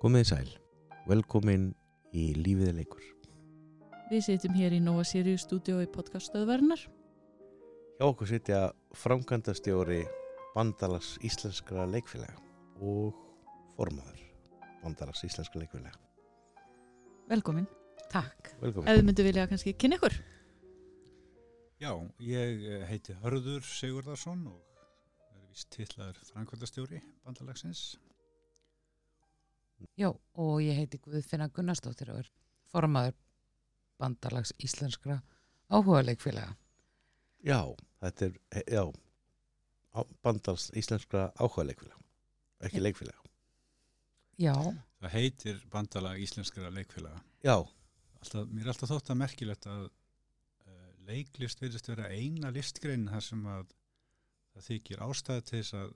Komið sæl, velkomin í Lífið leikur. Við sitjum hér í Nova Sirius stúdíó í podcaststöðverðnar. Hjá okkur sitja framkvæmdastjóri Bandalags Íslenskra leikfélaga og formaður Bandalags Íslenskra leikfélaga. Velkomin. Takk. Velkomin. Ef þið myndu vilja kannski kynna ykkur. Já, ég eh, heiti Hörður Sigurðarsson og er vist tillaður framkvæmdastjóri bandalagsins. Já, og ég heiti Guðfinna Gunnarsdóttir og er formaður bandalags íslenskra áhuga leikfélaga. Já, þetta er, já, Bandalags Íslenskra áhuga leikfélaga, ekki leikfélaga. Já, Það heitir bandalag íslenskara leikfélaga. Já, Alltaf, mér er alltaf þótt að merkilegt að uh, leiklist verðist vera eina listgrein þar sem að það þykir ástæði til þess að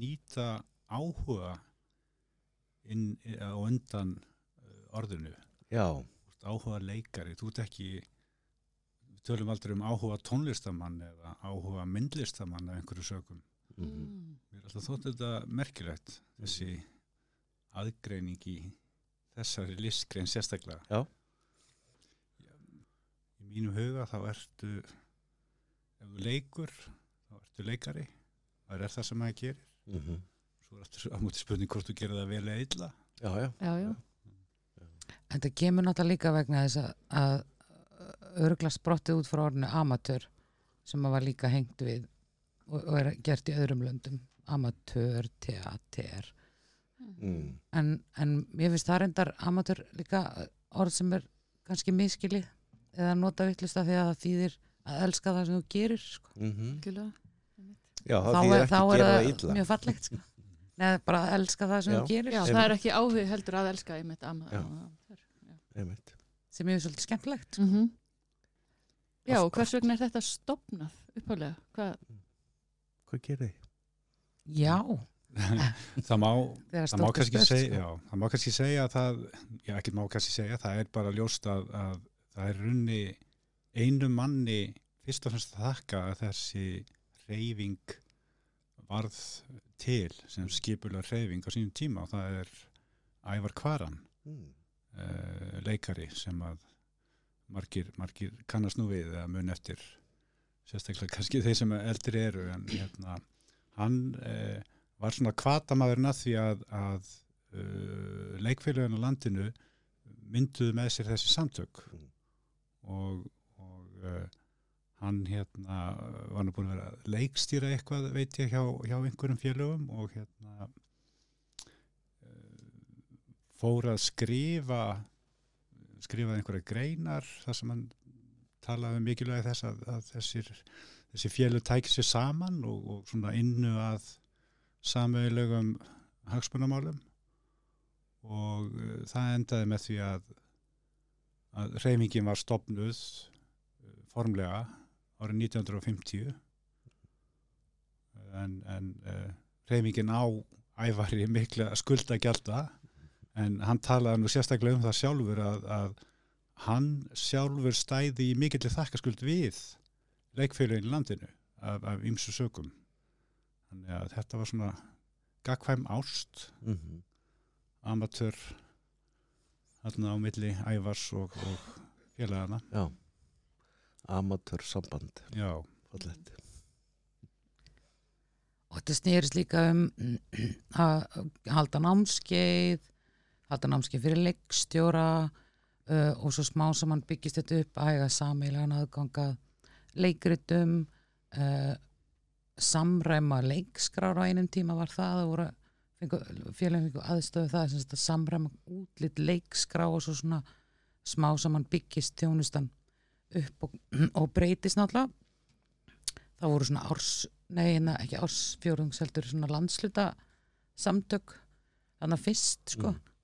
nýta áhuga inn, á undan uh, orðinu. já, áhuga leikari, þú ert ekki við tölum aldrei um áhuga tónlistamann eða áhuga myndlistamann af einhverju sögum. mm. Mér er alltaf þótt þetta merkilegt þessi aðgreining í þessari listgrein sérstaklega. Já. Í mínu huga þá ertu ef þú leikur þá ertu leikari það er það sem maður gerir Mm svo er þetta á múti spurning hvort þú gerir það vel eða illa já, já, Já, já. en það kemur náttúrulega líka vegna þess að, að örgla sprottið út frá orðinu amatör sem að var líka hengt við og, og er gert í öðrum löndum. Amatör, teater. mm. En, en ég finnst það reyndar amatör líka orð sem er kannski miskilið eða nota vittlust af því að það þýðir að elska það sem þú gerir. Sko. Mm Algjörlega. já, þá er, þá er það mjög fallegt sko. Nei, bara að elska það sem Já. þú gerir Já, það er ekki áhug heldur að elska einmitt. Já. Já. Einmitt. sem er svolítið skemmtilegt Mm -hmm. Já, og hvers vegna er þetta stopnað uppálega? Hvað? Hvað gerir þið? Já, það má, það má kannski spurt, segja sko. já, það má kannski segja að það já, ekki má kannski segja, það er bara ljóst að, að það er runni einu manni fyrst og fremst að þakka að þessi reyfing varð til sem skipulega reyfing á sínum tíma og það er Ævar Kvaran Mm. uh, leikari sem að margir, margir kannast nú við að mun eftir sérstaklega kannski þeir sem eldri eru en hérna, hann uh, var svona kvatamæðurinn að því að, að uh, leikfélagin á landinu mynduðu með sér þessi samtök Mm. og, og hann hérna var nú búin að vera leikstýra eitthvað veit ég hjá, hjá einhverjum félögum og hérna uh, fór að skrifa skrifaði einhverja greinar þar sem hann talaði um mikilvægi þess að, að þessir, þessi félög tækir sér saman og, og svona innu að samauðlegum hagsmunamálum. Og uh, það endaði með því að, að reymingin var stopnuð uh, formlega árið 1950 en, en uh, reymingin á ævari mikla skuldagjalda en hann talaði nú sérstaklega um það sjálfur að, að hann sjálfur stæði í mikill þakkaskuld við leikfélagin í landinu af, af ymsu sögum þannig að þetta var svona gagkvæm ást. Mm amatör þarna á milli ævars og, og félagana Já, amatör samband, já, fallegt. og þetta snýrist líka um að halda námskeið halda námskeið fyrir leikstjóra uh, og svo smá sem hann byggist þetta upp að hæga sameilagan aðganga leikritum uh, samræma leikskrár á einum tíma var það það voru félagum fengu aðstöðu það sem að samræma útlit leikskrá og svo svona smá sem hann byggist þjónustan upp og, og breytist náttúrulega. Það voru svona árs nei, na, ekki ársfjórðungsheldur svona landsluta samtök þannig að fyrst sko. Mm.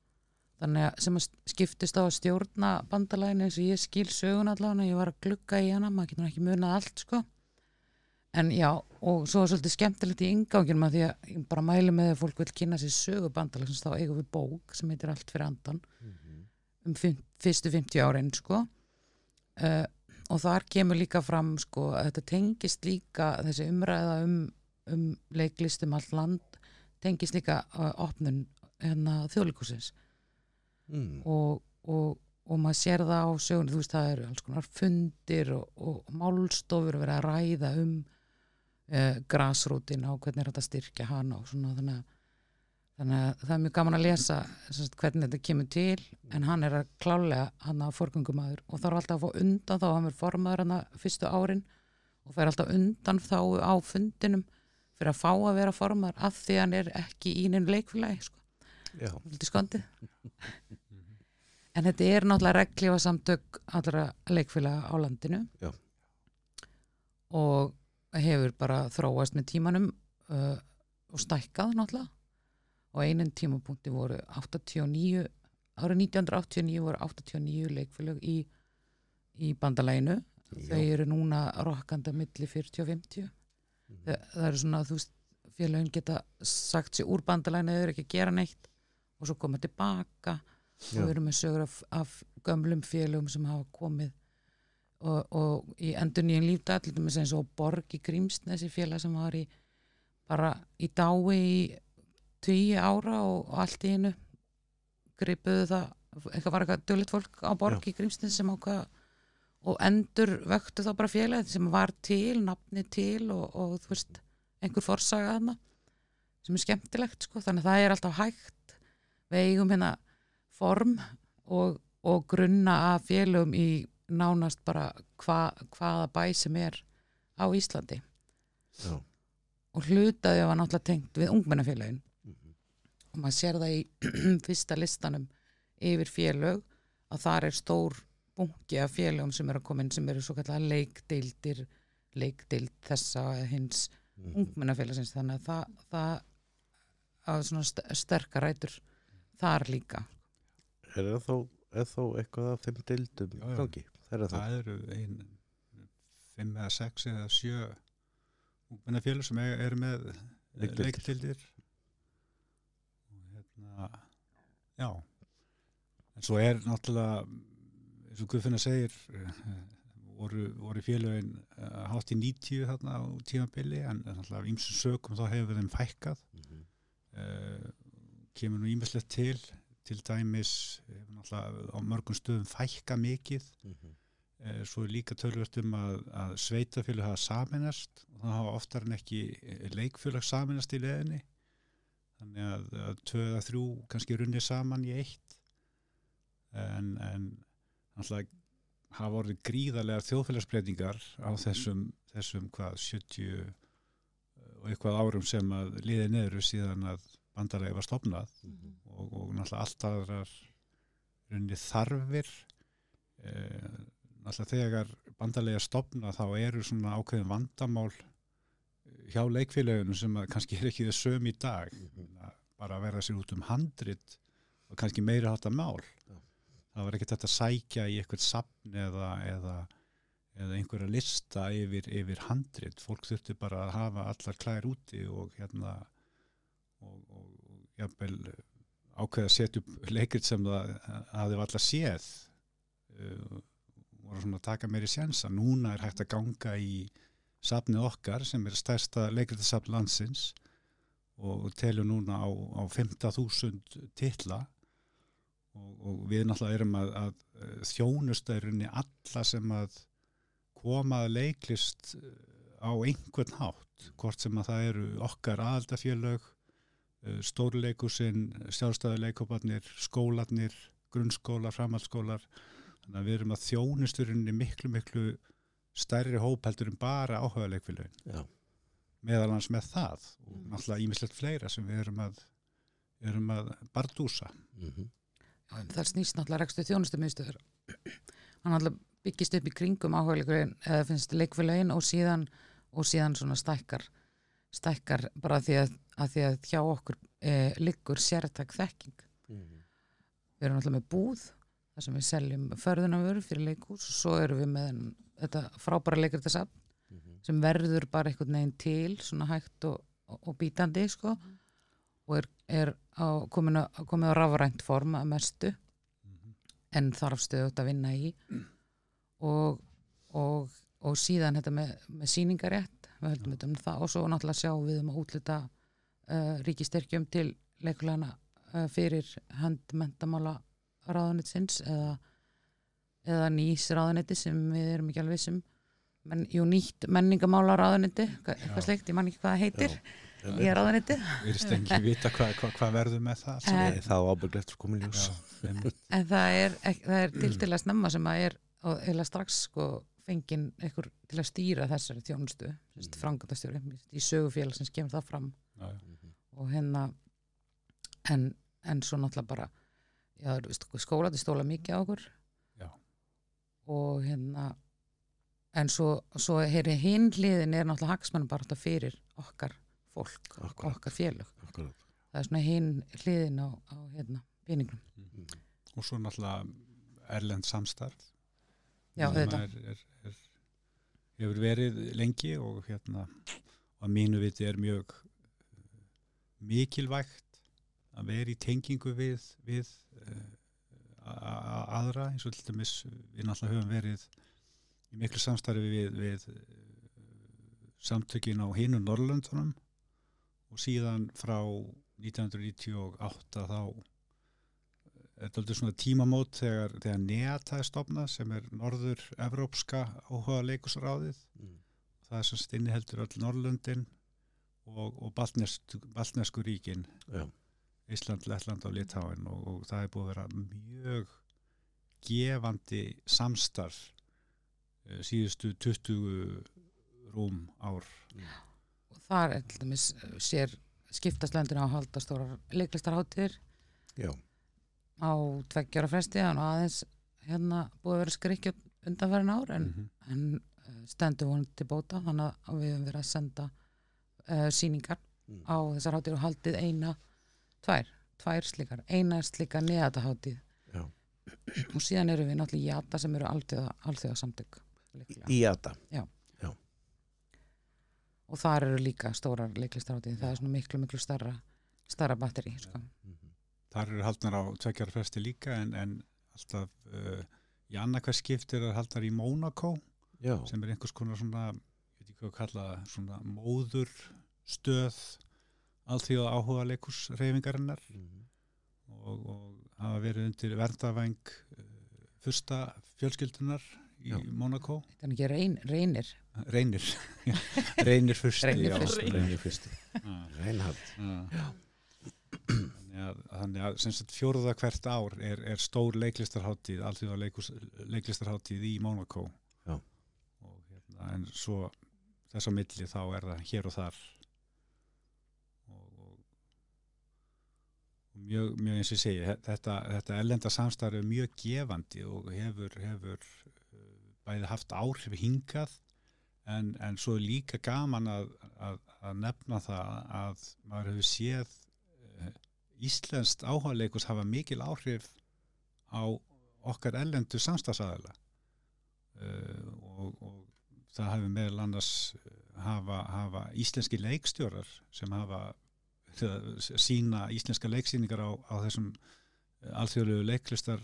þannig að sem að skiptist á að stjórna bandalæginu eins og ég skil sögun allavega ég var að glugga í hana, maður getur ekki munað allt sko. En já, og svo er svolítið skemmtilegt í inganginum að því að ég bara mæli með að fólk vil kynna sér sögu bandalægsins þá eigum við bók sem heitir allt fyrir andan um fym, fyrstu 50 árin sko. Uh, og þar kemur líka fram sko að þetta tengist líka þessi umræða um, um leiklistum allt land tengist líka uh, opnun hérna, þjóðleikusins mm. og, og, og maður sér það á sögunni, þú veist það eru alls konar fundir og, og málstofur verið að ræða um uh, grasrútin og hvernig er þetta styrkja hana og svona þannig að, þannig að það er mjög gaman að lesa sagt, hvernig þetta kemur til en hann er að klálega hann að forgöngumæður og þarf alltaf að fá undan þá hann er formaður hann að fyrstu árin og fær alltaf undan þá á fundinum fyrir að fá að vera formaður af því hann er ekki í neinu leikfélagi sko. En þetta er náttúrulega reglífa samtök allra leikfélaga á landinu Já. og hefur bara þróast með tímanum uh, og stækkað náttúrulega og einin tímapunkti voru 89 árið 1989 voru 89 leikfélag í, í bandalæginu þau eru núna rokkanda milli 40 og 50 Mhm. það, það eru svona þú veist félagin geta sagt sér úr bandalæginu þau eru ekki að gera neitt og svo koma tilbaka og Já. við erum með sögur af, af gömlum félagum sem hafa komið og, og í endur nýjum dæmis eins og Borg í Grímsnesi félag sem var í bara í dái í tíu ára og, allt í einu gripuðu það eitthvað var eitthvað dölit fólk á Borg í Grímsnesi sem ákvað og endur vöktu þá bara félagið sem var til, nafni til og, og þú veist, einhver forsaga þarna sem er skemmtilegt sko, þannig að það er alltaf hægt við eigum hérna form og, og grunna að félagum í nánast bara hva, hvaða bæ sem er á Íslandi já. og hlutaði var náttúrulega tengt við ungmennafélagin. Og maður sér það í fyrsta listanum yfir félög að þar er stór bunki af félögum sem eru að koma inn sem eru svo kallar leikdeildir leikdeild þessa eða hins Mhm. ungmennafélagsins þannig að það, það að svona st sterkar rætur þar líka Er það þó, er þó eitthvað af þeim dildum Já, já. gangi? Það er það. það eru ein fimm eða sex eða sjö ungmennafélug sem er, eru með Leikdeildir. leiktildir og hérna já en svo er náttúrulega eins og Guðfinna segir eh, voru, voru félögin uh, hátt í 90 þarna á tímabili en náttúrulega af ýmsum sökum þá hefur þeim fækkað Mhm. uh, kemur nú ímislegt til til dæmis hefur náttúrulega á mörgum stöðum fækka mikið Mhm. Eh, svo er líka tölvört um að, að sveitafjölu hafa saminast og það hafa oftar en ekki eh, leikfjölag saminast í leðinni þannig að, að tvö eða þrjú kannski runni saman í eitt. En, en náttúrulega hafa orðið gríðarlega þjóðfélagsbreytingar á þessum, þessum hvað 70 og eitthvað árum sem að liðið neður síðan að bandalegi var stopnað Mhm. og, og náttúrulega allt aðrar runni þarfir. Eh, náttúrulega þegar bandalega stopna þá eru svona ákveðin vandamál eh, hjá leikfélagunum sem kannski er ekki þau söm í dag. Mhm. bara að verða sér út um handrit og kannski meira hátta mál. Það var ekkert þetta að sækja í eitthvað sapn eða, eða, eða einhverja lista yfir, yfir handrit. Fólk þurfti bara að hafa allar klær úti og hérna og, og, og jafnvel ákveða að setja upp leikrit sem það hafði allar séð. Uh, voru svona að taka meiri sjensa núna er hægt að ganga í safnið okkar sem er stærsta leikritasafn landsins og telur núna á, á 15.000 titla. Og, og við náttúrulega erum að, að þjónustærinni alla sem að koma að leiklist eh, á einhvern hátt hvort sem að það eru okkar aðaldafélög stórleikusinn, sjálfstæðuleikoparnir skólarnir, grunnskólar framhaldsskólar. Þannig að við erum að þjónusturinni miklu miklu stærri hóp heldur en bara áhuga leikfélögin Já. meðal hans með það og Mm. náttúrulega ímislegt fleira sem við erum að erum að bardúsa Mhm. Já, en það snýst náttúrulega rekstu þjónustumiðstöður hann náttúrulega byggist upp í kringum áhugaleikurinn eða finnst leikfélagin og síðan og síðan svona stækkar stækkar bara því að, að því að hjá okkur e, liggur sértak þekking Mhm. við erum náttúrulega með búð þar sem við seljum förðunarvöru fyrir leikús og svo erum við með þetta frábæra leikritasafn Mhm. sem verður bara einhvern veginn til svona hægt og, og, og bítandi sko og er, er á, komin, á, komin á rafrænt form að mestu en þarf stöðut að vinna í. Og, og, og síðan þetta með, með síningarétt við höldum þetta um það og svo náttúrulega sjáum við um að útluta uh, ríkistyrkjum til leikulana uh, fyrir hönd ráðunitsins eða, eða nýs ráðuniti sem við erum ekki alveg vissum Men, jú, nýtt menningamála ráðuniti eitthvað sleikt, ég man ekki hvað það heitir Já. í ráðuniti Við erum ekki vita hvað hva, hva verður með það. Nei, þá ábygglegt sko komin ljós en það er, það er til til að snemma sem að er eða strax sko fengin einhver til að stýra þessari þjónustu mm. frangandastjóri í sögufélag sem kemur það fram Já, já. og hérna en, en svo náttúrulega bara veist, skólandi stóla mikið á okkur Já. og hérna en svo, svo heyri hinn hliðin er náttúrulega hagsmannum bara alltaf fyrir okkar fólk, Akkúrat. okkar félög Akkurat. það er svona hinn hliðin á, á hérna, peningum Og svo náttúrulega erlend samstarf. já, er, hefur verið lengi og hérna og að mínu viti er mjög uh, mikilvægt að vera í tengingu við, við a- aðra eins og til dæmis við náttúrulega höfum verið í miklu samstarfi við, við uh, samtökin á hinu Norrlöndunum og síðan frá 1998 þá er þetta svona tímamót þegar, þegar NEATA er stopnað sem er norður evrópska áhuga leikusráðið Mm. það er sem stinni heldur öll Norrlöndin og, og Baltnesku ríkin Já. Ísland, Lettland og Litáin og, og það er búið að vera mjög gefandi samstarf eh, síðustu 20 rúm ár og þar er til dæmis uh, sér skiptast löndin á að halda stórar leiklistarháttir Já. á tveggjara fresti að aðeins hérna búið að vera skrikkja undanfærin ár en, Mhm. en uh, stendur vonandi til bóta þannig að við höfum verið að senda uh, síningar Mm. á þessar háttir og haldið eina tvær, tvær slíkar. Eina slíka neðataháttið Já. og síðan eru við náttúrulega í JATA sem eru alþjóða samtök Í Jata. og þar eru líka stórar leiklistarháttið það er svona miklu miklu starra starra batteri sko. Þar eru haldnar á tveggjara fresti líka en, en alltaf uh, í annarkvæð skipt er haldnar í Mónakó Já. sem er einhvers konar svona ég veit ekki hvað að kalla svona móður stöð alþjóða áhuga leikurs reyfingarinnar Mhm. og, og hafa verið undir verndavæng uh, fyrsta fjölskyldunar í Já. Þetta er ekki reyn, reynir reynir reynir fyrsti Reynir já. fyrsti. Reynir fyrsti. Reinhard. ah. Þannig að, þannig að sagt fjóruða hvert ár er, er stór leiklistarháttíð leikus- leiklistarháttíð í Mónakó Já. og hérna, en svo þess á milli þá er það hér og þar og, og, og mjög, mjög eins og ég segi þe- þetta, þetta ellenda samstarf er mjög gefandi og hefur, hefur uh, bæði haft áhrif hingað en, en svo er líka gaman að, að, að nefna það að maður hefur séð uh, Íslenskt áhugaleikus hafa mikil áhrif á okkar ellendu samstagsæðala uh, og, og það hefur meðal annars uh, hafa, hafa íslenski leikstjórar sem hafa sína íslenska leiksýningar á, á þessum uh, alþjóðlegu leiklistar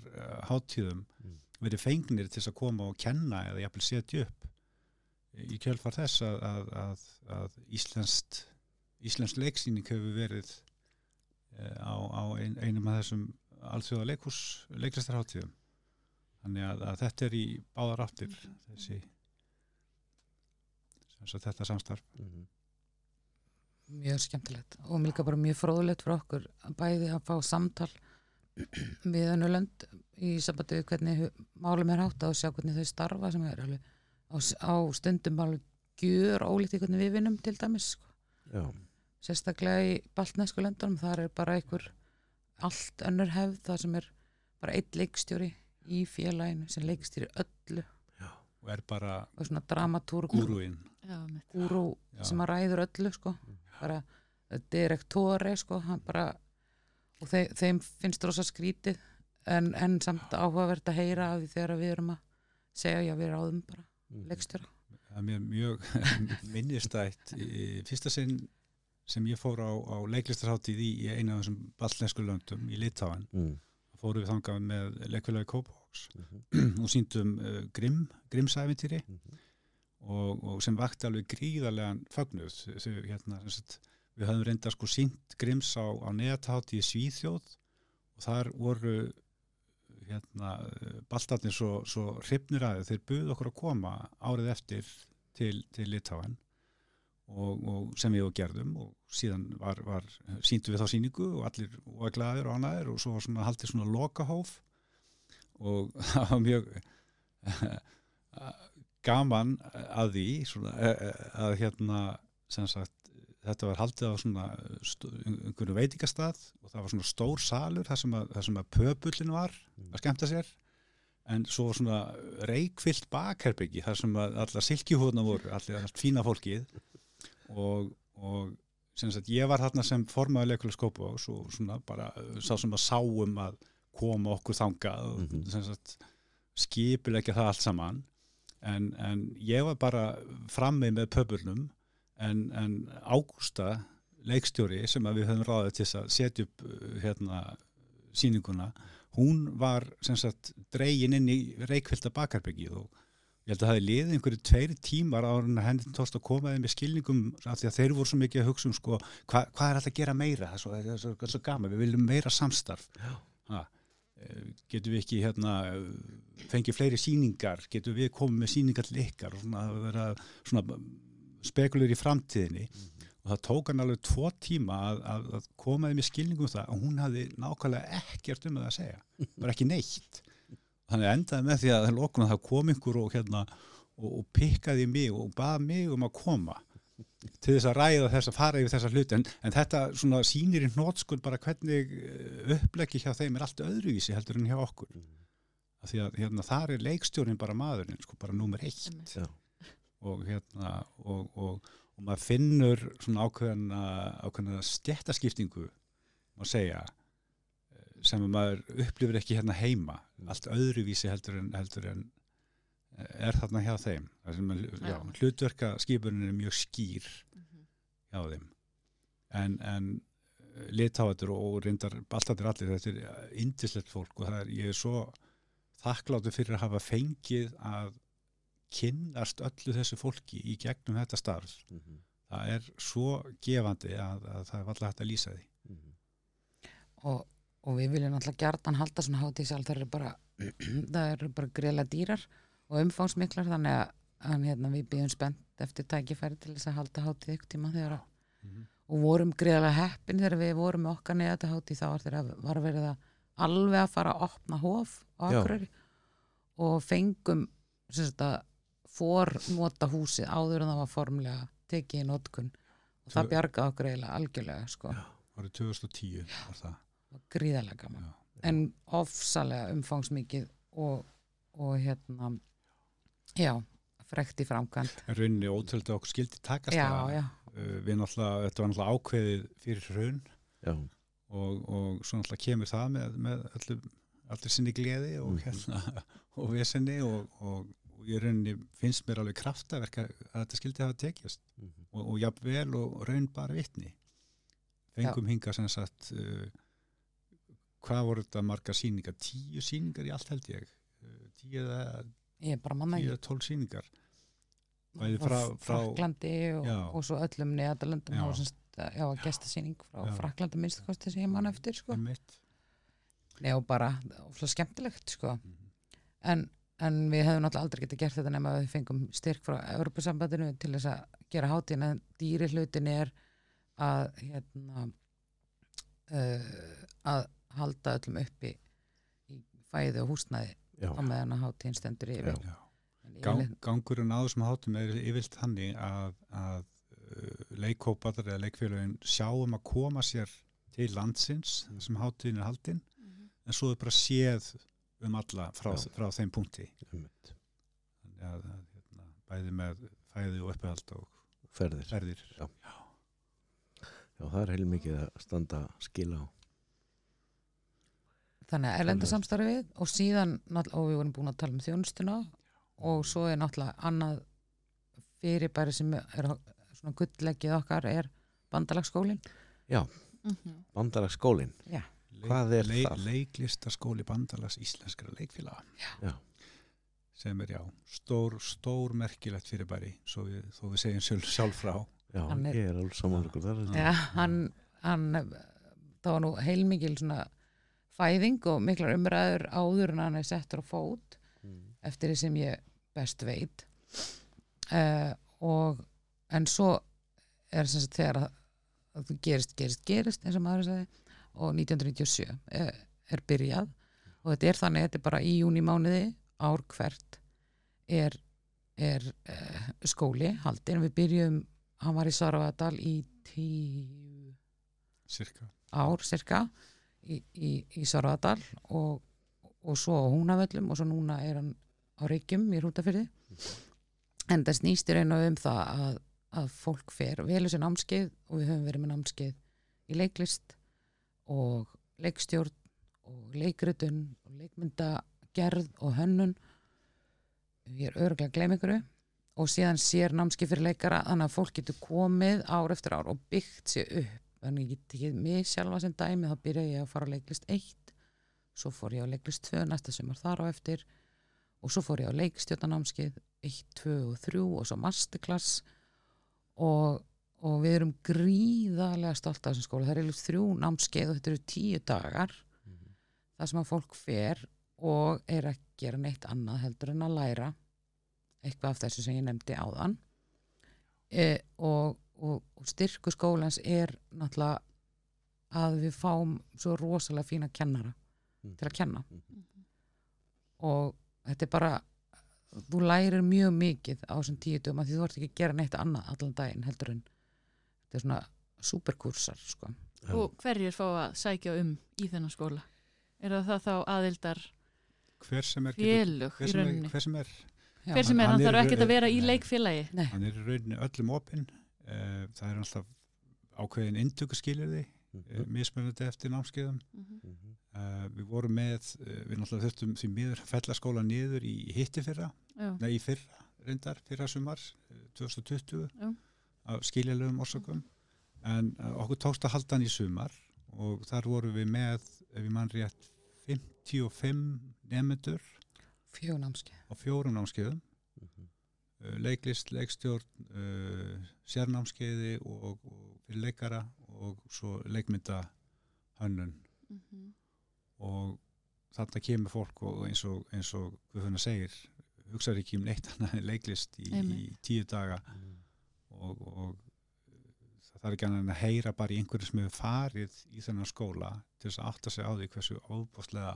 hátíðum Mm. verið fengnir til að koma og kenna eða jafnvel setja upp í kjölfar þess að, að, að, að íslenskt íslensk leiksýning hefur verið eh, á, á ein, einum af þessum alþjóða leikús leiklistarháttíðum þannig að, að þetta er í báðar áttir þessi sem sagt þetta samstarf Mhm. Mjög skemmtilegt og líka bara mjög fróðulegt fyrir okkur að bæði að fá samtal við önnu lönd í sambandi við hvernig málum er hátt og sjá hvernig þau starfa sem er alveg á, á stundum alveg gjör ólíkt í hvernig við vinnum til dæmis sko. Já. sérstaklega í baltnesku löndunum þar er bara einhver allt önnur hefð það sem er bara eitt leikstjóri í félaginu sem leikstjóri öllu og er bara og svona dramatúrg gúruinn Já, Já. sem að ræður öllu sko. Bara direktóri sko, hann bara og þeim, þeim finnst rosa skrítið en, en samt áhugavert að heyra af því þegar við erum að segja já við ráðum bara Mhm. leikstjóra það er mér mjög minnistætt fyrsta sinn sem ég fór á, á leiklistarháttíð í, í einu af þessum baltlensku löndum í Litáin Mm. fórum við þangað með leikfélagi Kópavóks Mhm. og síndum uh, Grimm, Grimmsæventýri Mhm. Og, og sem vakti alveg gríðarlegan fögnuð. Þau, hérna, við höfum reynda sko sínt Grimms á, á neðatátt í Svíþjóð og þar voru hérna baltarnir svo, svo hrifnir aðeins, þeir buðu okkur að koma árið eftir til, til Litáen og, og sem við og gerðum og síðan var, var síndu við þá síningu og allir var glæðir og anaðir og svo var svona haldið svona lokahóf og það var mjög gaman að því svona, að hérna sagt þetta var haldið á svona einhverju veitingastað og það var svona stór salur þar sem að, þar sem að pöpullin var að skemmta sér. En svo svona reikfyllt bakherbyggi þar sem að alla silkihúðna voru allir allt fína fólkið. Og, og sagt ég var þarna sem formaði leikulegskópa og svo svona bara sá sem að sáum að koma okkur þangað og mm -hmm. skipilegja það allt saman en, en ég var bara frammi með pöpullnum en, en Ágústa leikstjóri sem við höfum ráðið til að setja upp hérna síninguna, hún var sagt dregin inn í reikfylta bakarbyggið og ég held að það hefði liðið einhverju tveiri tímar á henni tóst að koma þeim með skilningum af því að þeir voru svo mikið að hugsa um sko, hva, hvað er alltaf að gera meira, það er svo, svo, er svo gama, við viljum meira samstarf. Ha, getur við ekki hérna fengið fleiri síningar, getur við komið með síningar til ykkar? Og svona, vera, svona spekulur í framtíðinni. Mm -hmm. og það tók hann alveg tvo tíma að, að, að koma þeim í skilningum um það og hún hafði nákvæmlega ekkert um það að segja, bara ekki neitt. Þannig endaði með því að það kom ykkur og hérna og, og pikkaði mig og baði mig um að koma til þess að ræða þess að fara yfir þessa hluti. En, en þetta svona sýnir í hnótskuld bara hvernig uppleggi hjá þeim er allt öðruvísi heldur en hjá okkur. Mm. af því að hérna, þar er leikstjórin bara maðurinn sko bara nummer eitt. Já. og hérna og, og, og maður finnur svona ákveðna, ákveðna stjættaskiptingu má segja sem maður upplifir ekki hérna heima. Allt öðruvísi heldur en, heldur en er þarna hjá þeim já, hlutverka skipunin er mjög skýr mm -hmm. hjá þeim en, en litáatur og reyndar alltaf allir þetta er indislegt fólk og það er, ég er svo þakkláttu fyrir að hafa fengið að kynnast öllu þessu fólki í gegnum þetta starf mm -hmm. það er svo gefandi að, að það er alltaf hægt að lýsa því mm -hmm. og, og við viljum alltaf gjartan halda svona hátísal það eru bara bara greiðlega dýrar og umfangsmiklar þannig að, að hérna, við býðum spennt eftir tækifæri til þess að halda hátíð ykkur tíma þegar að mm -hmm. og vorum greiðlega heppin þegar við vorum með okkar neða þetta hátíð þá var var verið að alveg að fara að opna hóf og fengum að fornota húsið áður en það var formlega tekið í notkun og það bjargaði okkur eiginlega algjörlega sko. Já, árið 2010 var það var gríðarlega gaman já, já. en ofsalega umfangsmikið og, og hérna já, frekt í framkvæmt en rauninni ótrúlega okkur skildi takast já, það. já. við náttúrulega, þetta var náttúrulega ákveðið fyrir raun Já, og, og svo náttúrulega kemur það með, með allir, allir sinni gleði og Mhm. hérna og vesenni og, og, og ég rauninni finnst mér alveg kraftaverk að þetta skildi hafa tekjast Mhm. og, og jafnvel og raun bara vitni. Fengum hinga sem sagt uh, hvað voru þetta margar síningar tíu síningar í allt held ég. Uh, tíu eða ég er bara manna eða tólf síningar bæði frá- frá- Fraklandi og, og svo öllum neðalöndum Já. og semst, já, gestasýning frá Já. Fraklandi minnst kosti sem ég man eftir sko. Nei, og bara, ofla skemmtilegt sko. Mhm. en, en við hefum náttúrulega aldrei getið gert þetta nema að við fengum styrk frá Europasambandinu til þess að gera hátíðin en dýri hlutin er að hérna uh, að halda öllum uppi í fæði og húsnæði já, á meðan að hátíðin stendur yfir Já. Já. Gang, gangurinn á þessum hátum er yfirlt þannig að, að uh, leikkópatar eða leikfélagin sjáum að koma sér til landsins Mm. þessum hátíðin er haldinn en svo er bara séð um alla frá, Já. frá þeim punkti einmitt. Þannig að, að, hérna, bæði með fæði og uppehald og ferðir ferðir Já, það er heilmikið að standa skila á Þannig að erlenda samstarfið og síðan, og við vorum búin að tala um þjónustuna og svo er náttúrulega annað fyrirbæri sem er svona gullleggið okkar er bandalagsskólin. Mhm. Bandalagsskólin, Já, Hvað er það? Leiklistaskóli bandalags íslenskra leikfélaga Já. sem er já, stór, stór merkilegt fyrirbæri svo við, þó við segjum sjálf, sjálf frá já, Hann er- ég er alveg samanlugur þar Já, hann, hann það var nú heilmikil svona fæðing og miklar umræður áður en hann er settur á fót Mm. eftir því sem ég best veit uh, og en svo er sem sagt þegar að, að þú gerist, gerist, gerist eins og maður sagði og 1997 er, er byrjað og þetta er þannig, þetta er bara í júni mánuði ár hvert er, er uh, skóli haldin, við byrjum hann var í Sarvadal í tíu cirka. ár cirka í, í, í Sarvadal og, og svo á Húnavöllum og svo núna er hann á Reykjum í Rútafyrði en það snýst í raun og um það að, að fólk fer velur sér námskeið og við höfum verið með námskeið í leiklist og leikstjórn og leikritun og leikmyndagerð og hönnun. Ég er gleyma ykkur og síðan sér námskeið fyrir leikara þannig að fólk getur komið ár eftir ár og byggt sér upp þannig ég tekið mig sjálfa sem dæmi þá byrjaði ég að fara á leiklist 1 svo fór ég á leiklist 2 næsta sumar þar á eftir og svo fór ég á leikstjórnanámskeið 1, 2 og 3 og svo masterclass og, og við erum gríðarlega stolt af þessum skóla. Það er eiginlega þrjú námskeið og þetta eru tíu dagar það sem að fólk fer og er að gera neitt annað heldur en að læra. Eitthvað af þessu sem ég nefndi áðan. E, og, og, og styrku skólans er náttúrulega að við fáum svo rosalega fína kennara Mm. til að kenna Mhm. og þetta er bara þú lærir mjög mikið á þessum tíu dögum að því þú ert ekki að gera neitt annað allan daginn heldur en þetta er svona superkursar sko. Og hverjir fá að sækja um í þennan skóla? Er það þá aðildar Hver sem er, félög hver í sem er, hver sem er, Já, Hver sem er, hann hann þarf ekkert að vera í leikfélagi. Nei, hann er í rauninni öllum opinn. Uh, það er alltaf ákveðin inntökuskilirði, uh, Mhm. mismunandi eftir námskeiðum. Mhm. Mhm. Uh, við vorum með, uh, við náttúrulega þurftum því miður fellaskóla niður í hitti fyrra, nei í fyrra reyndar, fyrra sumar, uh, 2020 Já. af skiljalegum orsökum en uh, okkur tókst að halda hann í sumar og þar vorum við með, ef ég mann rétt 55 nefnendur fjónámski á fjórum námskeiðum leiklist, leikstjórn uh, sérnámskeiði og, og fyrir leikara og svo leikmynda hönnun Mhm. og þarna kemur fólk og eins og, eins og Guðfuna segir hugsaður ekki um neitt annað leiklist í, í tíu daga. Og, og það er ekki annað en að heyra bara í einhverju sem hefur farið í þennan skóla til þess að átta sig á því hversu óbústlega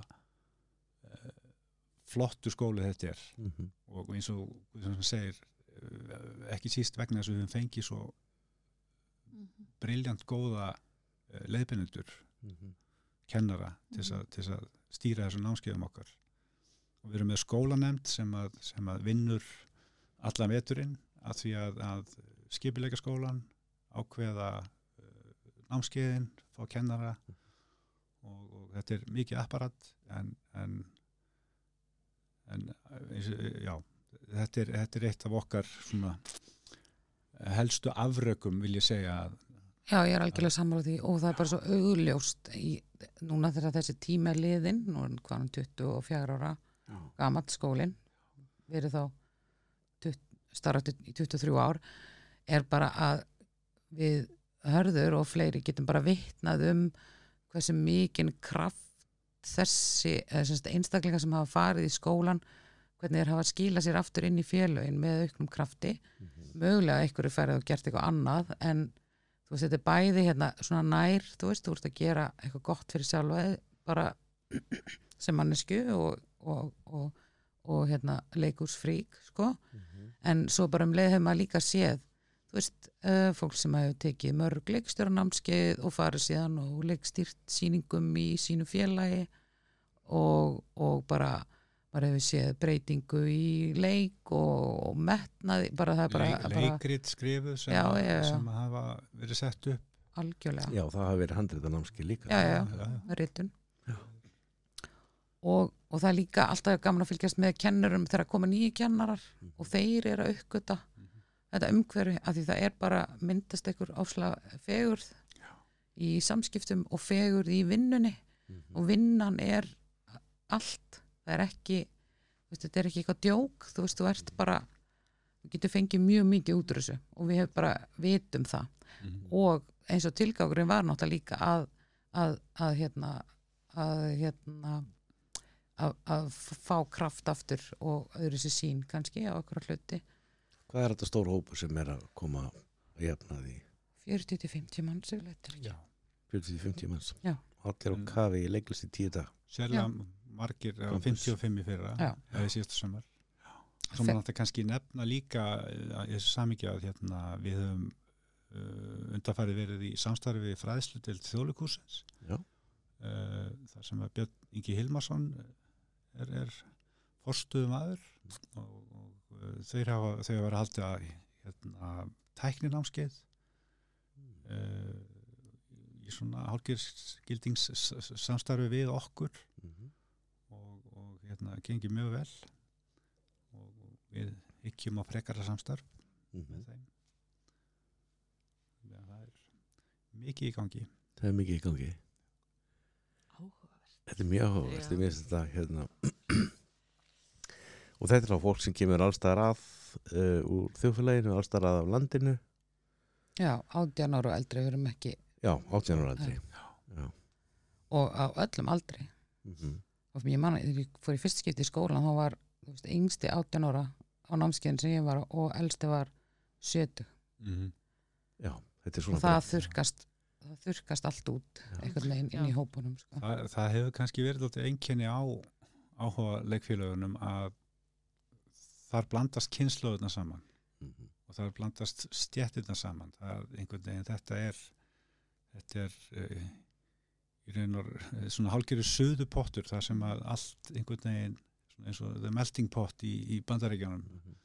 flottu skóli þetta er Mhm. og eins og Guðfuna segir uh, ekki síst vegna þess að við höfum fengið svo Mhm. briljant góða uh, leiðbynendur Mhm. kennara til þess að, til þess að stýra þessum námskeiðum okkar og við erum með skólanemnd sem að, sem að vinnur allan veturinn að því að, að skipileika skólan ákveða uh, námskeiðin, fá kennara og, og þetta er mikið apparat en, en, en eins og, já, þetta er, þetta er eitt af okkar svona helstu afrökum vil ég segja að Já, ég er algjörlega sammála því og það er bara svo augljóst í, núna þegar þessi tíma er liðin, nú er hann hvaðan 24 ára gamall skólinn, verið þá starfað í 23 ár, er bara að við hörður og fleiri getum bara vitnað um hversu mikinn kraft þessi einstaklingar sem hafa farið í skólan hvernig þeir hafa skilað sér aftur inn í félögin með auknum krafti Mhm. mögulega einhverju færið og gert eitthvað annað en þú veist, þetta er bæði hérna svona nær, þú veist, þú ert að gera eitthvað gott fyrir sjálfa bara sem mannesku og, og, og, og hérna leikursfrík, sko Mhm. en svo bara um leið hefur maður líka séð þú veist, uh, fólk sem hefur tekið mörg leikstjóranámskeið og farið síðan og leikstýrt sýningum í sínu félagi og, og bara maður hefur séð breytingu í leik og, og metnaði, bara það er bara, Leik, bara leikrit skrifuð sem, Já, að- já, já. sem að hafa verið sett upp algjörlega Já, það hafi verið handrita námski líka Já, já, Já, já. ritun Já. og, og það er líka alltaf gaman að fylgjast með kennurum þegar koma nýju kennarar Mhm. og þeir eru að uppgöta þetta umhverfi að því það er bara myndast einhver ásla fegurð í samskiptum og fegurð í vinnunni. Mhm. og vinnan er allt. Það er ekki veist, þetta er ekki eitthvað djók. Þú veist, þú ert bara þú getur fengið mjög mikið út úr þessu. Og við hefum bara vitum það. Mhm. og eins og tilgangurinn var náttúrulega líka að, að, að, hérna, að hérna að, að fá kraft aftur og öðru sér sín kannski á okkur hluti Hvað er þetta stór hópur sem er að koma að jafna því 40-50 manns yfirleitt, er ekki? Já. 40-50 manns Já. Allir á Mm. kafi í leiklist í tíu dag Sérlega margir, Campus. 55 í fyrra, eða í síðasta sömur. Svo maður þetta kannski nefna líka eh, í þessu samíkja að hérna, við höfum uh, undarfærið verið í samstarfi við fræðslu til þjóðleikúsins. Já. Uh, þar sem að Björn Ingi Hilmarsson er, er forstuðum aður og, þeir hafa, þau hafa verið haldið að hérna, tækninámskeið uh, í svona hálfgerðsgildings samstarfi við okkur Mhm. og, og hérna gengi mjög vel og, við hyggjum á frekara samstarf Mhm. með þeim ja, það er mikið í gangi Það er mikið í gangi Áhugavert. Þetta er mjög áhugavert, ég minnst þetta hérna og þetta er á fólk sem kemur allstaðar að uh, úr þjóðfélaginu, allstaðar að af landinu Já, 18 ára og eldri við erum ekki Já, 18 ára aldrei Já. og á öllum aldri Mm og ég man að þegar ég fór í fyrst skipti í skólan þá var veist, yngsti 18 ára á námskeiðin sem ég var og elsti var 70 mm -hmm. Já, þetta er og svona það bara- þurkast það þurkast allt út Já. einhvern veginn inn í Já. hópunum sko. það, það hefur kannski verið alltaf einkenni á áhuga leikfélagunum að þar blandast kynnslóðuna saman Mhm. og þar blandast stjættirna saman það er einhvern veginn, þetta er þetta er uh, í raun og uh, svona hálgeri söðu pottur þar sem að allt einhvern veginn eins og the melting pot í, í bandaríkjanum Mhm.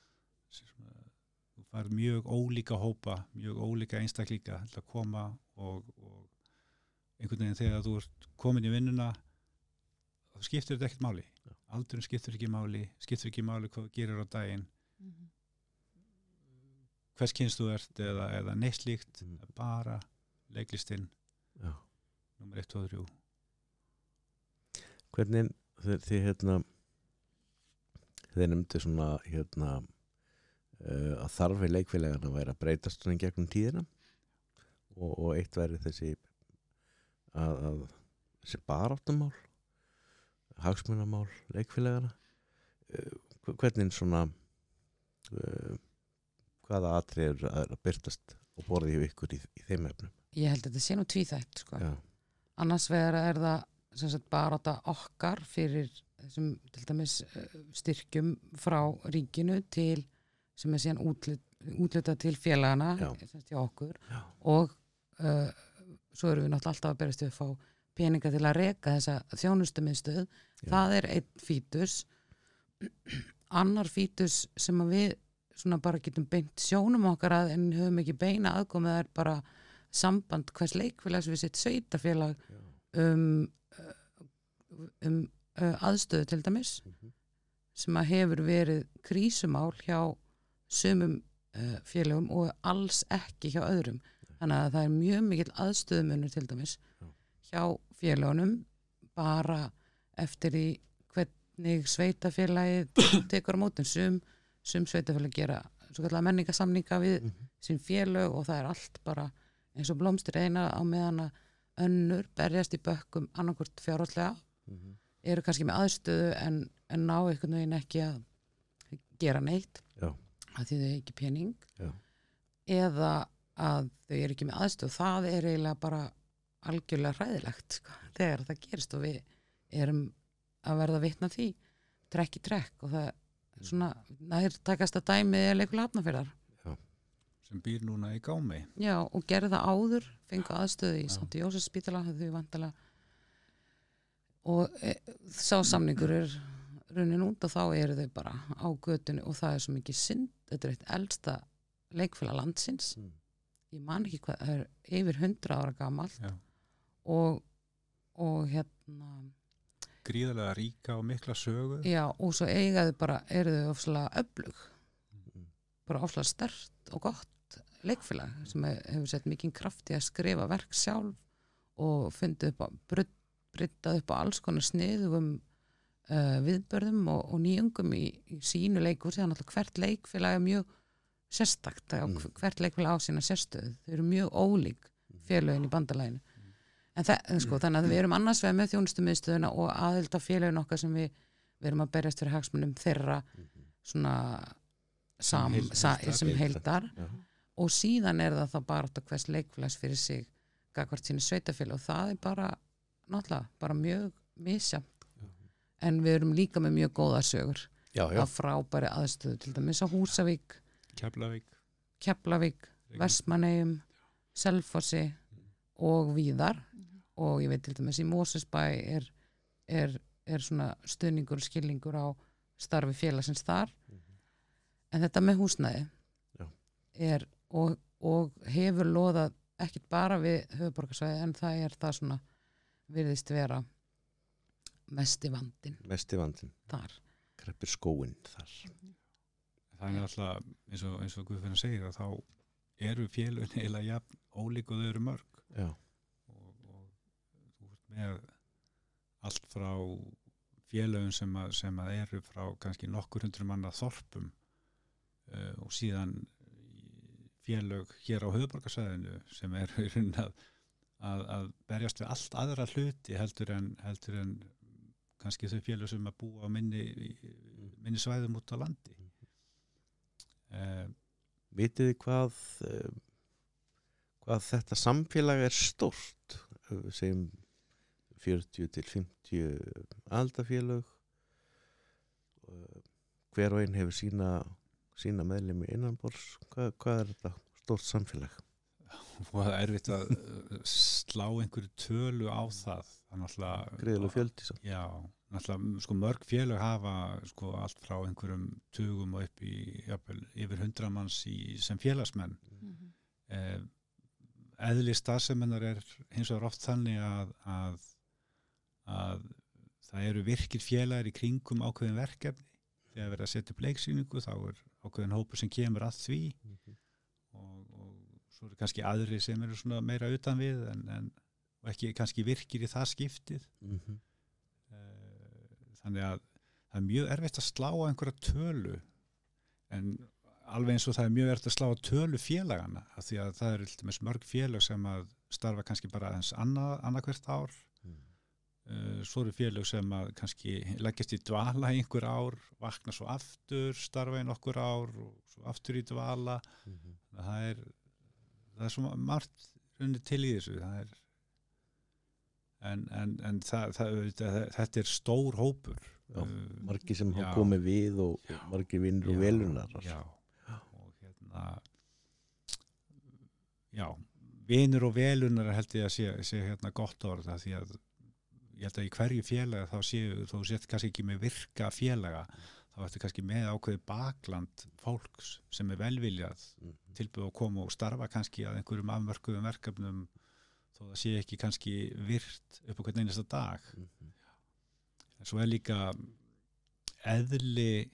þú fær mjög ólíka hópa mjög ólíka einstaklíka til að koma og, og einhvern veginn þegar þú ert komin í vinnuna þá skiptir þetta ekkert máli Já. aldurinn skiptir ekki máli skiptir ekki máli hvað gerir á daginn Mhm. hvers kynst þú ert eða, eða neitt slíkt Mhm. Það er bara leiklistinn Já. nummer 1, 2 og 3 Hvernig þið, hérna þið nefndu svona hérna uh, að þarfi leikfélagana væri að breytast svona í gegnum tíðina og, og eitt væri þessi að, að þessi baráttumál hagsmunamál leikfélagana uh, hvernig svona uh, hvaða atrið er að, byrtast og borði hjá ykkur í, í þeim efnum? Ég held að þetta sé nú tvíþætt sko. Annars vegar er það bara þetta okkar fyrir þessum til dæmis eh, styrkjum frá ríkinu til sem er síðan útlut, útluta til félagana Já. okkur. Já, og uh, svo erum við náttúrulega alltaf að berast við að fá peninga til að reka þessa þjónustumiðstöð. Það er einn fítus. Annar fítus sem við svona bara getum beint sjónum okkar að en höfum ekki beina aðkomið er bara samband hvers leikfélags við sitt sveitafélag um, uh, um uh, aðstöðu til dæmis. Mhm. sem að hefur verið krísumál hjá sumum uh, félagum og alls ekki hjá öðrum. Þannig að það er mjög mikill aðstöðumunur til dæmis. Já. Hjá félagunum bara eftir því hvernig sveitafélagi tekur á mótum sum, sum sveitafélag gera menningasamninga við Mhm. sín félög og það er allt bara eins og blómstur eina á meðan að önnur berjast í bökkum annarkvort fjárhallega Mhm. eru kannski með aðstöðu en, en ná einhvern veginn ekki að gera neitt Já. að því þau ekki pening Já. eða að þau eru ekki með aðstöðu það er eiginlega bara algjörlega hræðilegt sko, þegar það gerist og við erum að verða vitna því trekk í trekk og það er svona nær takast að dæmið er leikulega hafnafélag sem býr núna í gámi. Já, og gerði það áður, fengu aðstöðu í Já. Santi Jósef spítala, þau vantala og e, sá samningur er runnin út og þá eru þau bara á götunni og það er svo mikið synd, þetta er eitt elsta leikfélag landsins. Mm. ég man ekki hvað, það er yfir 100 ára gamalt. Já. Og, og hérna gríðarlega ríka og mikla sögu. já, og svo eigaðu bara, eru þau ofslega öflug. Mm. bara ofslega stert og gott leikfélag sem he- hefur sett mikið kraft í að skrifa verk sjálf og fundið upp á bryttað upp á alls konar sniðugum uh, viðbörðum og, og nýjungum í, í sínu leikur þannig að hvert leikfélag er mjög sérstakt Mm. hvert leikfélag á sína sérstöðu. Þau eru mjög ólík félögin í bandalæginu en það, sko, þannig að við erum annars vegar með þjónustumiðstöðuna og aðelda félagin okkar sem við, við erum að berjast fyrir hagsmunum þeirra svona sam, sem heildar. Já. og síðan er það þá bara átt að hvers leikflags fyrir sig gagvart sínu sveitafélag og það er bara náttúrulega bara mjög misjamt en við erum líka með mjög góða sögur já, já, að frábæri aðstöðu til dæmis á Húsavík, Keflavík. Keflavík Vestmannegjum, Selfossi og Víðar og ég veit til dæmis í Mósesbæ er, er, er svona stuðningur og skilningur á starfi félagsins þar. En þetta með húsnæði Já. er og, og hefur loðað ekkit bara við höfuborgarsvæði en það er það svona virðist vera mesti vandin mesti vandin þar. Kreppir skóin þar. Það er alltaf, eins og, eins og Guðfinna segir að þá eru félögin eiginlega jafn ólík og þau eru mörg. Já, og, og þú ert með allt frá félögum sem, að, sem að eru frá kannski nokkur hundru manna þorpum uh, og síðan félög hér á höfuborgarsæðinu sem eru í raunin að, að, að berjast við allt aðra hluti heldur en, heldur en kannski þau félög sem að búa á minni, minni svæðum út á landi. Uh, vitið þið hvað eh, hvað þetta samfélag er við segjum 40 til 50 aldafélög Eh, hver og einn hefur sína sína meðlemi innanbors hvað, hvað er þetta stórt samfélag það er erfitt að uh, slá einhverju tölu á það er greiðilega fjöldi samt. Já, náttúrulega sko, mörg félög hafa sko, allt frá einhverjum tugum og upp í jafnvel, yfir hundra manns í, sem félagsmenn Mhm. eh, eðli starfsemennar er hins vegar oft þannig að, að, að það eru virkir félagar í kringum ákveðin verkefni þegar verið að setja upp leiksýningu þá er ákveðin hópur sem kemur að því og, og svo eru kannski aðri sem eru svona meira utan við en, en ekki kannski virkir í það skiptið Mhm. Eh, þannig að það er mjög erfitt að slá á einhverja tölu en alveg eins og það er mjög erfitt að slá á tölu félagana af því að það eru mörg félag sem að starfa kannski bara aðeins annað, annað hvert ár Mm. Svo eru félag sem að kannski leggjast í dvala einhver ár vakna svo aftur, starfa í nokkur ár og svo aftur í dvala. Mhm. það er það er svo margt runni til í þessu það er en, en, en það, það, það, þetta er stór hópur. Já, Uh, margir sem hafa komið við og, og margir vinnur og velunar já, og hérna já vinur og velunar held ég að sé, sé hérna gott orð af því að ég held að í hverju félaga þá séu þó sett kannski ekki með virka félaga þá ertu kannski með ákveði bakland fólks sem er velviljað Mhm. tilbúið að koma og starfa kannski að einhverjum afmörkuðum verkefnum þó það sé ekki kannski virt upp á hvern einasta dag Mhm. en svo er líka eðli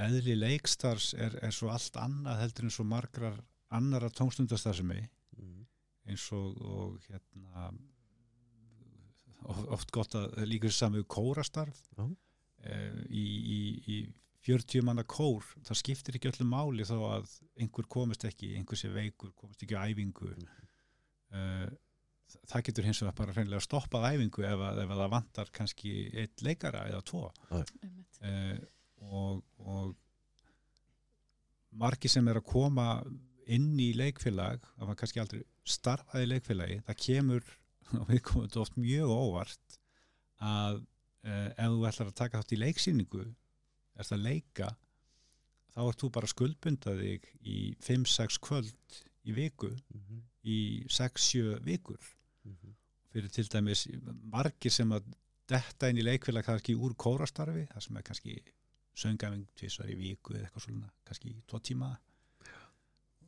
eðli leikstars er, er svo allt annað heldur en svo margrar annara tónstundastarfsemi Mhm. eins og, og hérna oft gott að líka við kórastarf. Já. eh, í, í, í 40 manna kór það skiptir ekki öllu máli þó að einhver komist ekki, einhver sé veikur komist ekki á æfingu. Eh, það getur hins vegar bara hreinlega stoppað æfingu ef, að, ef að það vantar kannski eitt leikara eða tvo. Einmitt. eh, og, og margir sem er að koma inn í leikfélag það var kannski aldrei starfaði í leikfélagi það kemur og við komum þetta oft mjög óvart að eh, ef þú ætlar að taka þátt í leiksýningu erst að leika þá ert þú bara skuldbundað þig í 5-6 kvöld í viku Mhm. í 6-7 vikur Mhm. fyrir til dæmis margir sem að detta inn í leikfélag kannski úr kórastarfi, það sem er kannski söngafing tvisar í viku eða eitthvað svona, kannski tvo tíma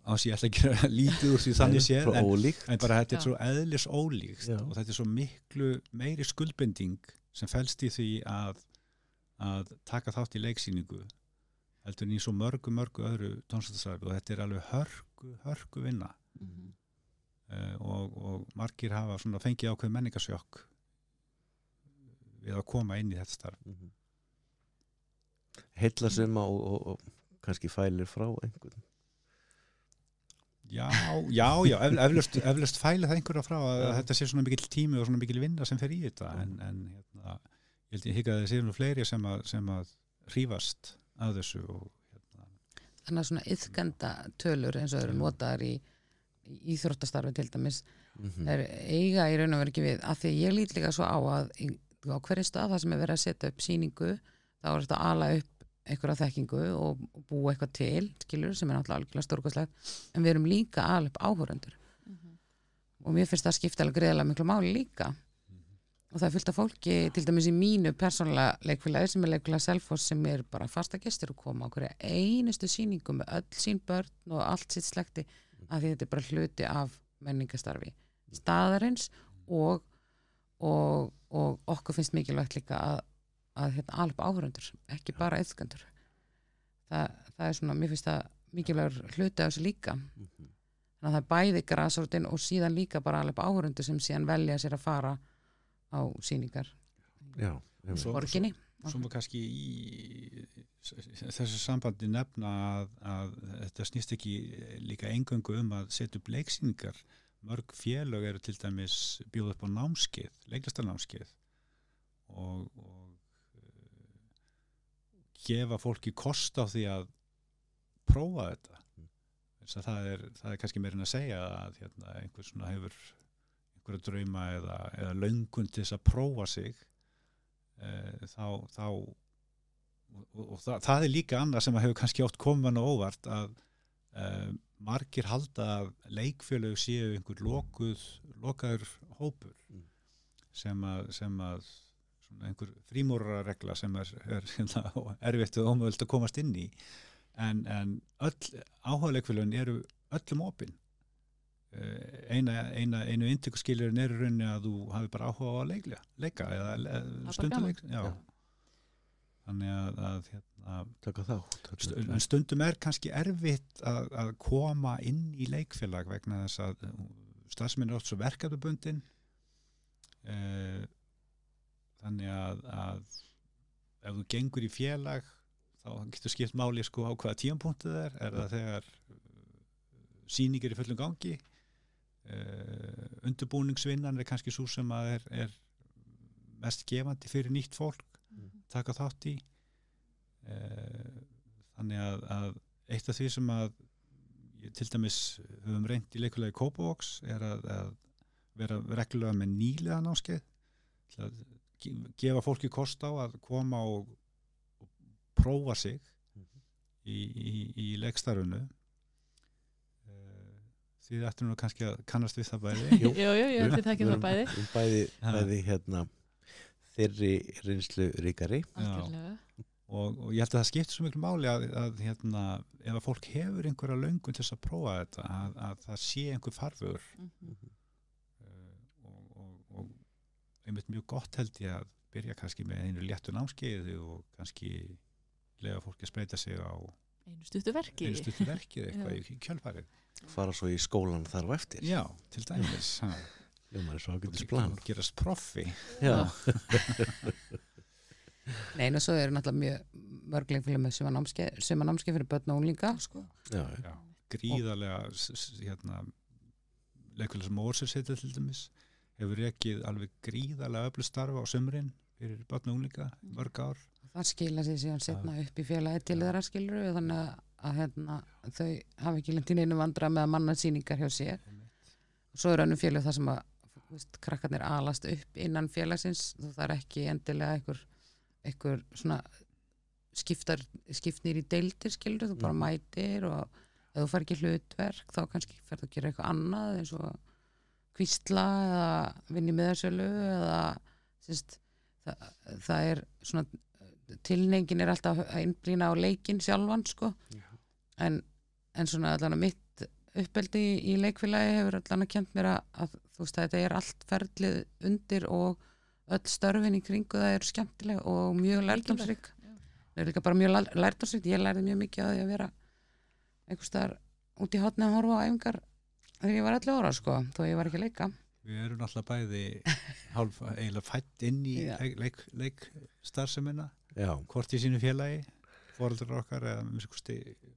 á þess ég ætla ekki að lítið úr því þannig séð, en, en bara þetta er svo eðlis ólíkt Já. og þetta er svo miklu meiri skuldbending sem felst í því að, að taka þátt í leiksýningu heldur en í svo mörgu, mörgu öðru tónlistastarfi og þetta er alveg hörku, hörku vinna Mhm. uh, og, og margir hafa svona fengið ákveð menningasjokk við að koma inn í þetta starf Mhm. heilla sem og, og, og kannski fælir frá einhvern Já, já, já, ef, eflust, eflust fæli það einhverja frá að, að þetta sé svona mikill tími og svona mikill vinna sem fer í þetta en, en hérna, ég held ég higga að það sé nú fleiri sem að, sem að hrífast að þessu og hérna, þannig að svona yðkenda tölur eins og eru notaðar í, íþróttastarfi til dæmis Mhm. er eiga í raun og veru ekki við. Af því ég lít líka svo á að á hverju stað það sem er verið að setja upp síningu þá er þetta ala upp einhverja þekkingu og, búa eitthvað til skilur sem er náttúrulega algjörlega stórkostlegt. En við erum líka að ala upp áhórendur og mér finnst það skipta alveg greiðlega miklu máli líka. Og það er fullt af fólki til dæmis í mínu persónulega leikfélagi sem er leikfélagi Selfoss sem er bara fasta gestur og koma á hverja einustu síningu með öll sín börn og allt sitt slekti að því þetta er bara hluti af menningastarfi staðarins og, og, og okkur finnst mikilvægt líka að, að hérna, alveg áhörundur, ekki bara eðskandur Þa, það er svona, mér finnst það mikilvægur hluti af þessu líka Mhm. þannig að það er bæði grasrótin og síðan líka bara alveg áhörundur sem síðan velja sér að fara á síningar Já. Svo- borginni Svo má kannski í þessu sambandi nefna að, að þetta snýst ekki líka engöngu um að setja upp leiksýningar. Mörg félög eru til dæmis bjóð upp á námskeið, leiklistarnámskeið og, og gefa fólki kost á því að prófa þetta. Þess að það er, það er kannski meirinn að segja að hérna, einhver svona hefur einhverja drauma eða, eða löngun til þess að prófa sig e, þá, þá og, og, og það, það er líka annað sem að hefur kannski komið mann á óvart að e, margir halda að leikfélög séu einhver lokuð, lokaður hópur Mm. sem að, sem að einhver frímúraregla sem er, er hérna, erfitt og ómöðult að komast inn í. En, en öll áhugaðleikfélögin eru öllum opinn Eh, eina, eina, einu intökuskilurinn er í rauninni að þú hafi bara áhuga á að leikja, leika eða stunduleik já. Já. þannig að, að hérna, Taka þá stu- en stundum er kannski erfitt að, að koma inn í leikfélag vegna þess að starfsminn er oft svo verkefnabundin. Eh, þannig að, að ef þú gengur í félag þá getur skipt máli sko á hvaða tíampunktið er. Er það þegar sýningir í fullum gangi? Uh, undirbúningsvinnan er kannski svo sem að er, er mest gefandi fyrir nýtt fólk taka þátt í. Uh, þannig að, að eitt af því sem að ég, til dæmis höfum reynd í leikulegi Kópavox er að, að vera reglulega með nýlega náskeið til að gefa fólki kost á að koma og, og prófa sig í, í, í leikstarfinu Eh, Þið ættum nú kannski að kannast við það bæði. Jú. Jú, jú, þið þekkjum það bæði. Um bæði, bæði hérna þeirri reynslu ríkari. Og, og ég held að það skiptir svo miklu máli að, að hérna, ef að fólk hefur einhverja löngun til þess að prófa þetta að, að það sé einhver farfur og, og einmitt mjög gott held ég að byrja kannski með einu léttu námskeiði og kannski lega fólki að spreita sig á Einu stuttu verki. einu stuttu verkið eitthvað í kjölfarið. Fara svo í skólan þar á eftir. Já, til dæmis ha. Hljómar er svo og ágætis plan. og gerast proffi. Já, Nei, og svo eru náttúrulega mjög mörgleikfélag með suma námskeið suma námskeið fyrir börn og unglinga. Sko. já, Já, gríðarlega hérna, leikulega sem Mórsins heitir til dæmis hefur ekki alveg gríðarlega öflug starfa á sömurinn fyrir barn og unglinga í mörg ár. Það skila sér síðan setna upp í félagi til þeirra skilur þannig að, að hérna, þau hafa ekki lent í neinu vandra með að manna sýningar hjá sér. Og svo er önnum félag það sem að veist, krakkarnir alast upp innan félagsins. Þú það er ekki endilega einhver, einhver svona skiptar, skiptnir í deildir skilur þú bara Mhm. mætir og ef þú fær ekki hlutverk þá kannski fer þú að gera eitthvað annað eins og kvísla eða vinni meðarsölu eða sérst, það, það er svona tilningin er alltaf að innblýna á leikin sjálfan sko. En, en svona allan að mitt uppeldi í, í leikfélagi hefur allan að kent mér að, að þú veist að þetta er allt ferlið undir og öll störfin í kringu það eru skemmtileg og mjög lærdomsrík það er líka bara mjög lærdomsrík ég lærði mjög mikið á því að vera einhvers staðar út í hotni að horfa á æfingar þegar ég var 11 ára sko þó ég var ekki að leika. Við erum náttúrulega bæði hálf eiginlega fætt inn í Já. leik, leik, leik já, hvort í sínu félagi fóreldrar okkar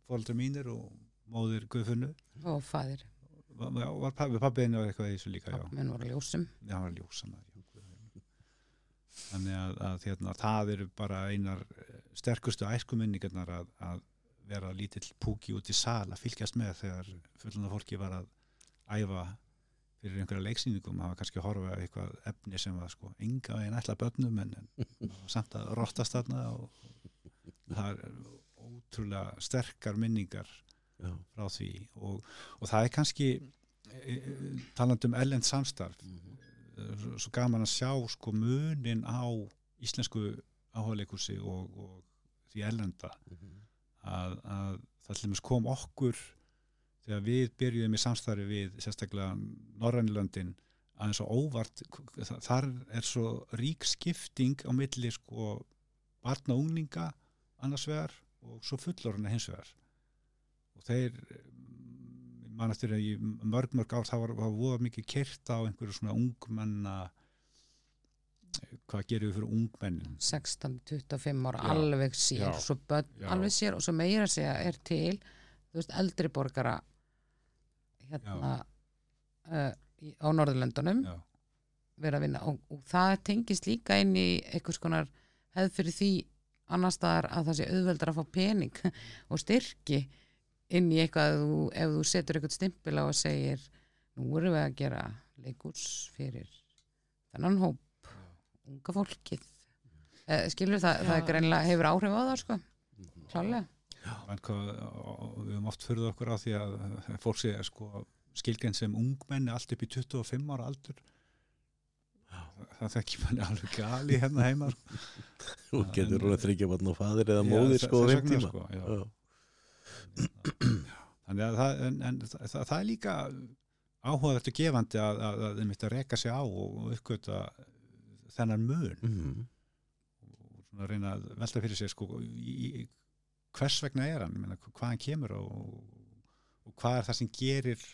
fóreldrar mínir og móðir Guðfunnu og fæðir, var, var pabbi, pabbiðinu eitthvað í þessu líka já, menn voru ljósum. Já hann var Guð. þannig að, að hérna, það eru bara einar sterkustu æskuminningarnar að, að vera lítill púki út í sal að fylgjast með þegar fullanda fólki var að æfa fyrir einhverja leiksýningum það var kannski að horfa eitthvað efni sem var sko enga veginn ætla börnum en, en samt að rottast þarna og það er ótrúlega sterkar minningar já, frá því og, og það er kannski e, e, talandi um ellend samstarf Mhm. e, svo, gaman að sjá sko munin á íslensku áhugaleikursi og, og því ellenda Mhm. að, að það dæmis kom okkur þegar við byrjuðum í samstarfi við sérstaklega Norrænilöndin aðeins og óvart þa- þar er svo rík skipting á milli sko barna og unglinga annars vegar og svo fullorðina hins vegar og þeir mm, mann eftir að í mörg mörg ár það var, var voða mikið kert á einhverju svona ungmenna hvað gerum við fyrir ungmennin 16-25 ára alveg sér, Já. svo börn Já. alveg sér og svo meira að segja er til þú veist, eldri borgara hérna uh, í, á Norðurlöndunum vera að vinna. Og, og það tengist líka inn í einhvers konar hefð fyrir því annar staðar að það sé auðveldar að fá pening og styrki inn í eitthvað þú, ef þú setur eitthvað stimpil á og segir nú erum við að gera leikurs fyrir þennan hóp unga fólkið. Eh, skilur það, það er Já. greinlega hefur áhrif á það sko, Mhm. klálega hvað, og við höfum oft fyrir okkur á því að fólk sé sko skilgrein sem ungmenni allt upp í 25 ára aldur það þekki manni alveg gali hérna heima sko. Þú getur að þryggja barn og fadir eða Já, móðir sko á þeim tíma sko, já. Já. þannig að það, en, en, það, það er líka áhugavert og gefandi að, að, að, að reka sig á og uppgöta þennan mun Mhm. og svona reyna að velta fyrir sig sko, í, í, hvers vegna er hann, Ég meina, hvað hann kemur og, og hvað er það sem gerir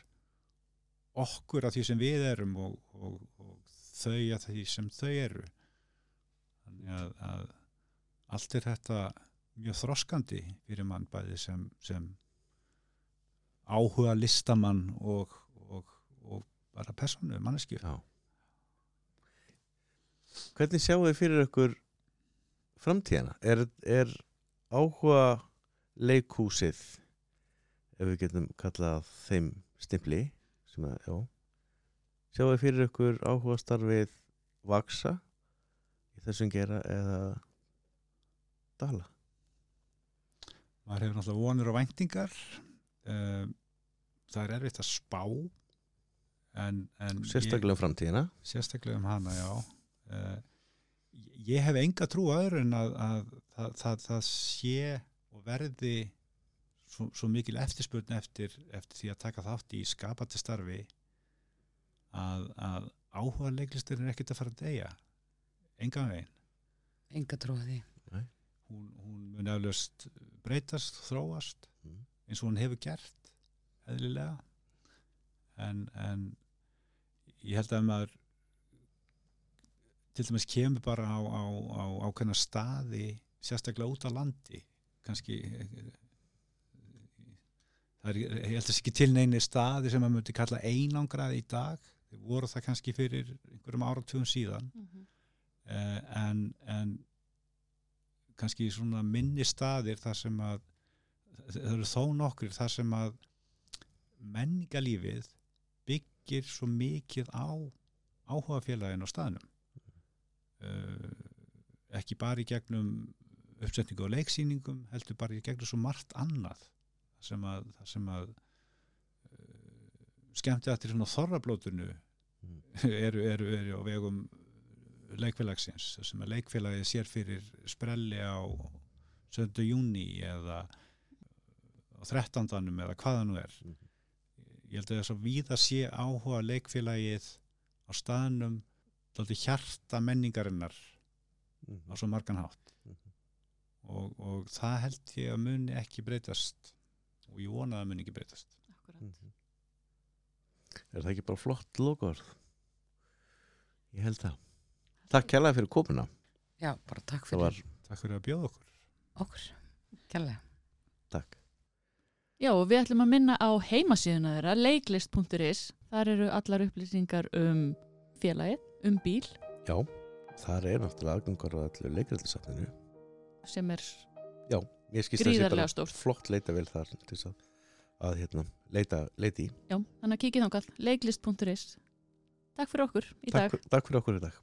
okkur að því sem við erum og, og, og þau að því sem þau eru þannig að, að allt er þetta mjög þroskandi fyrir mann bæði sem, sem áhuga listamann og, bara personu, manneski. Hvernig sjáu þið fyrir ykkur framtíðina? Er, er áhuga leikhúsið ef við getum kallað þeim stimpli sem að, já. Sjáu fyrir ykkur áhuga starfið vaksa í þessum gera eða dala? maður hefur náttúrulega vonur og væntingar um, það er erfitt að spá en, en Sérstaklega um framtíðina. Sérstaklega um hana já. Uh, ég hef enga trú öðru en að, að það, það, það sé og verði svo, svo mikil eftirspurn eftir, eftir því að taka þátt í skapandi starfi að, að áhuga leiklistur er ekkert að fara að deyja? Engan veginn. Enga því. Hún, hún mun eflaust breytast, þróast Mm. eins og hún hefur gert eðlilega. En, en ég held að maður til dæmis kemur bara á, á, á ákveðna staði sérstaklega út á landi kannski það er, ég held að það sé ekki til neini staði sem maður myndi kalla einangrað í dag. Þeir voru það kannski fyrir einhverjum áratugum síðan. Mhm. eh, en, en kannski svona minni staðir þar sem að það eru þó nokkur þar sem að menningalífið byggir svo mikið á áhugafélagin á staðnum. Uh, ekki bara í gegnum uppsetningu og leiksýningum heldur bara í gegnum svo margt annað sem að, sem að uh, skemmti að til þorrablótunu Mm. eru, eru, eru á vegum leikfélagsins sem að leikfélagið sér fyrir sprelli á 7. júni eða á 13. eða hvaða nú er Mhm. ég held að þess að víða sé áhuga leikfélagið á staðnum hjarta menningarinnar Mhm. á svo margan hátt. Og, og það held ég að muni ekki breytast og ég vona að það muni ekki breytast Akkurat. Mhm. Er það ekki bara flott logoð? Ég held það. Takk kærlega fyrir komuna. já, bara takk Það fyrir var, Takk fyrir að bjóða okkur okkur, kærlega takk. Já, og við ætlum að minna á heimasíðuna þeirra, leiklist.is. Þar eru allar upplýsingar um félagið, um bíl, Já, þar er náttúrulega aðgangar á allu leikrættisafninu. Sem er, Já, mér skýst að það sé flott leita vel þar til þess að, að hérna, leita, leita í. já, þannig að kikið þangað, leiklist.is. Takk fyrir okkur í dag. Takk, takk fyrir okkur í dag.